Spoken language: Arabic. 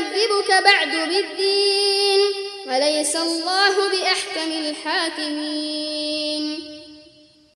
يكذبك بعد بالدين. وليس الله بأحكم الحاكمين.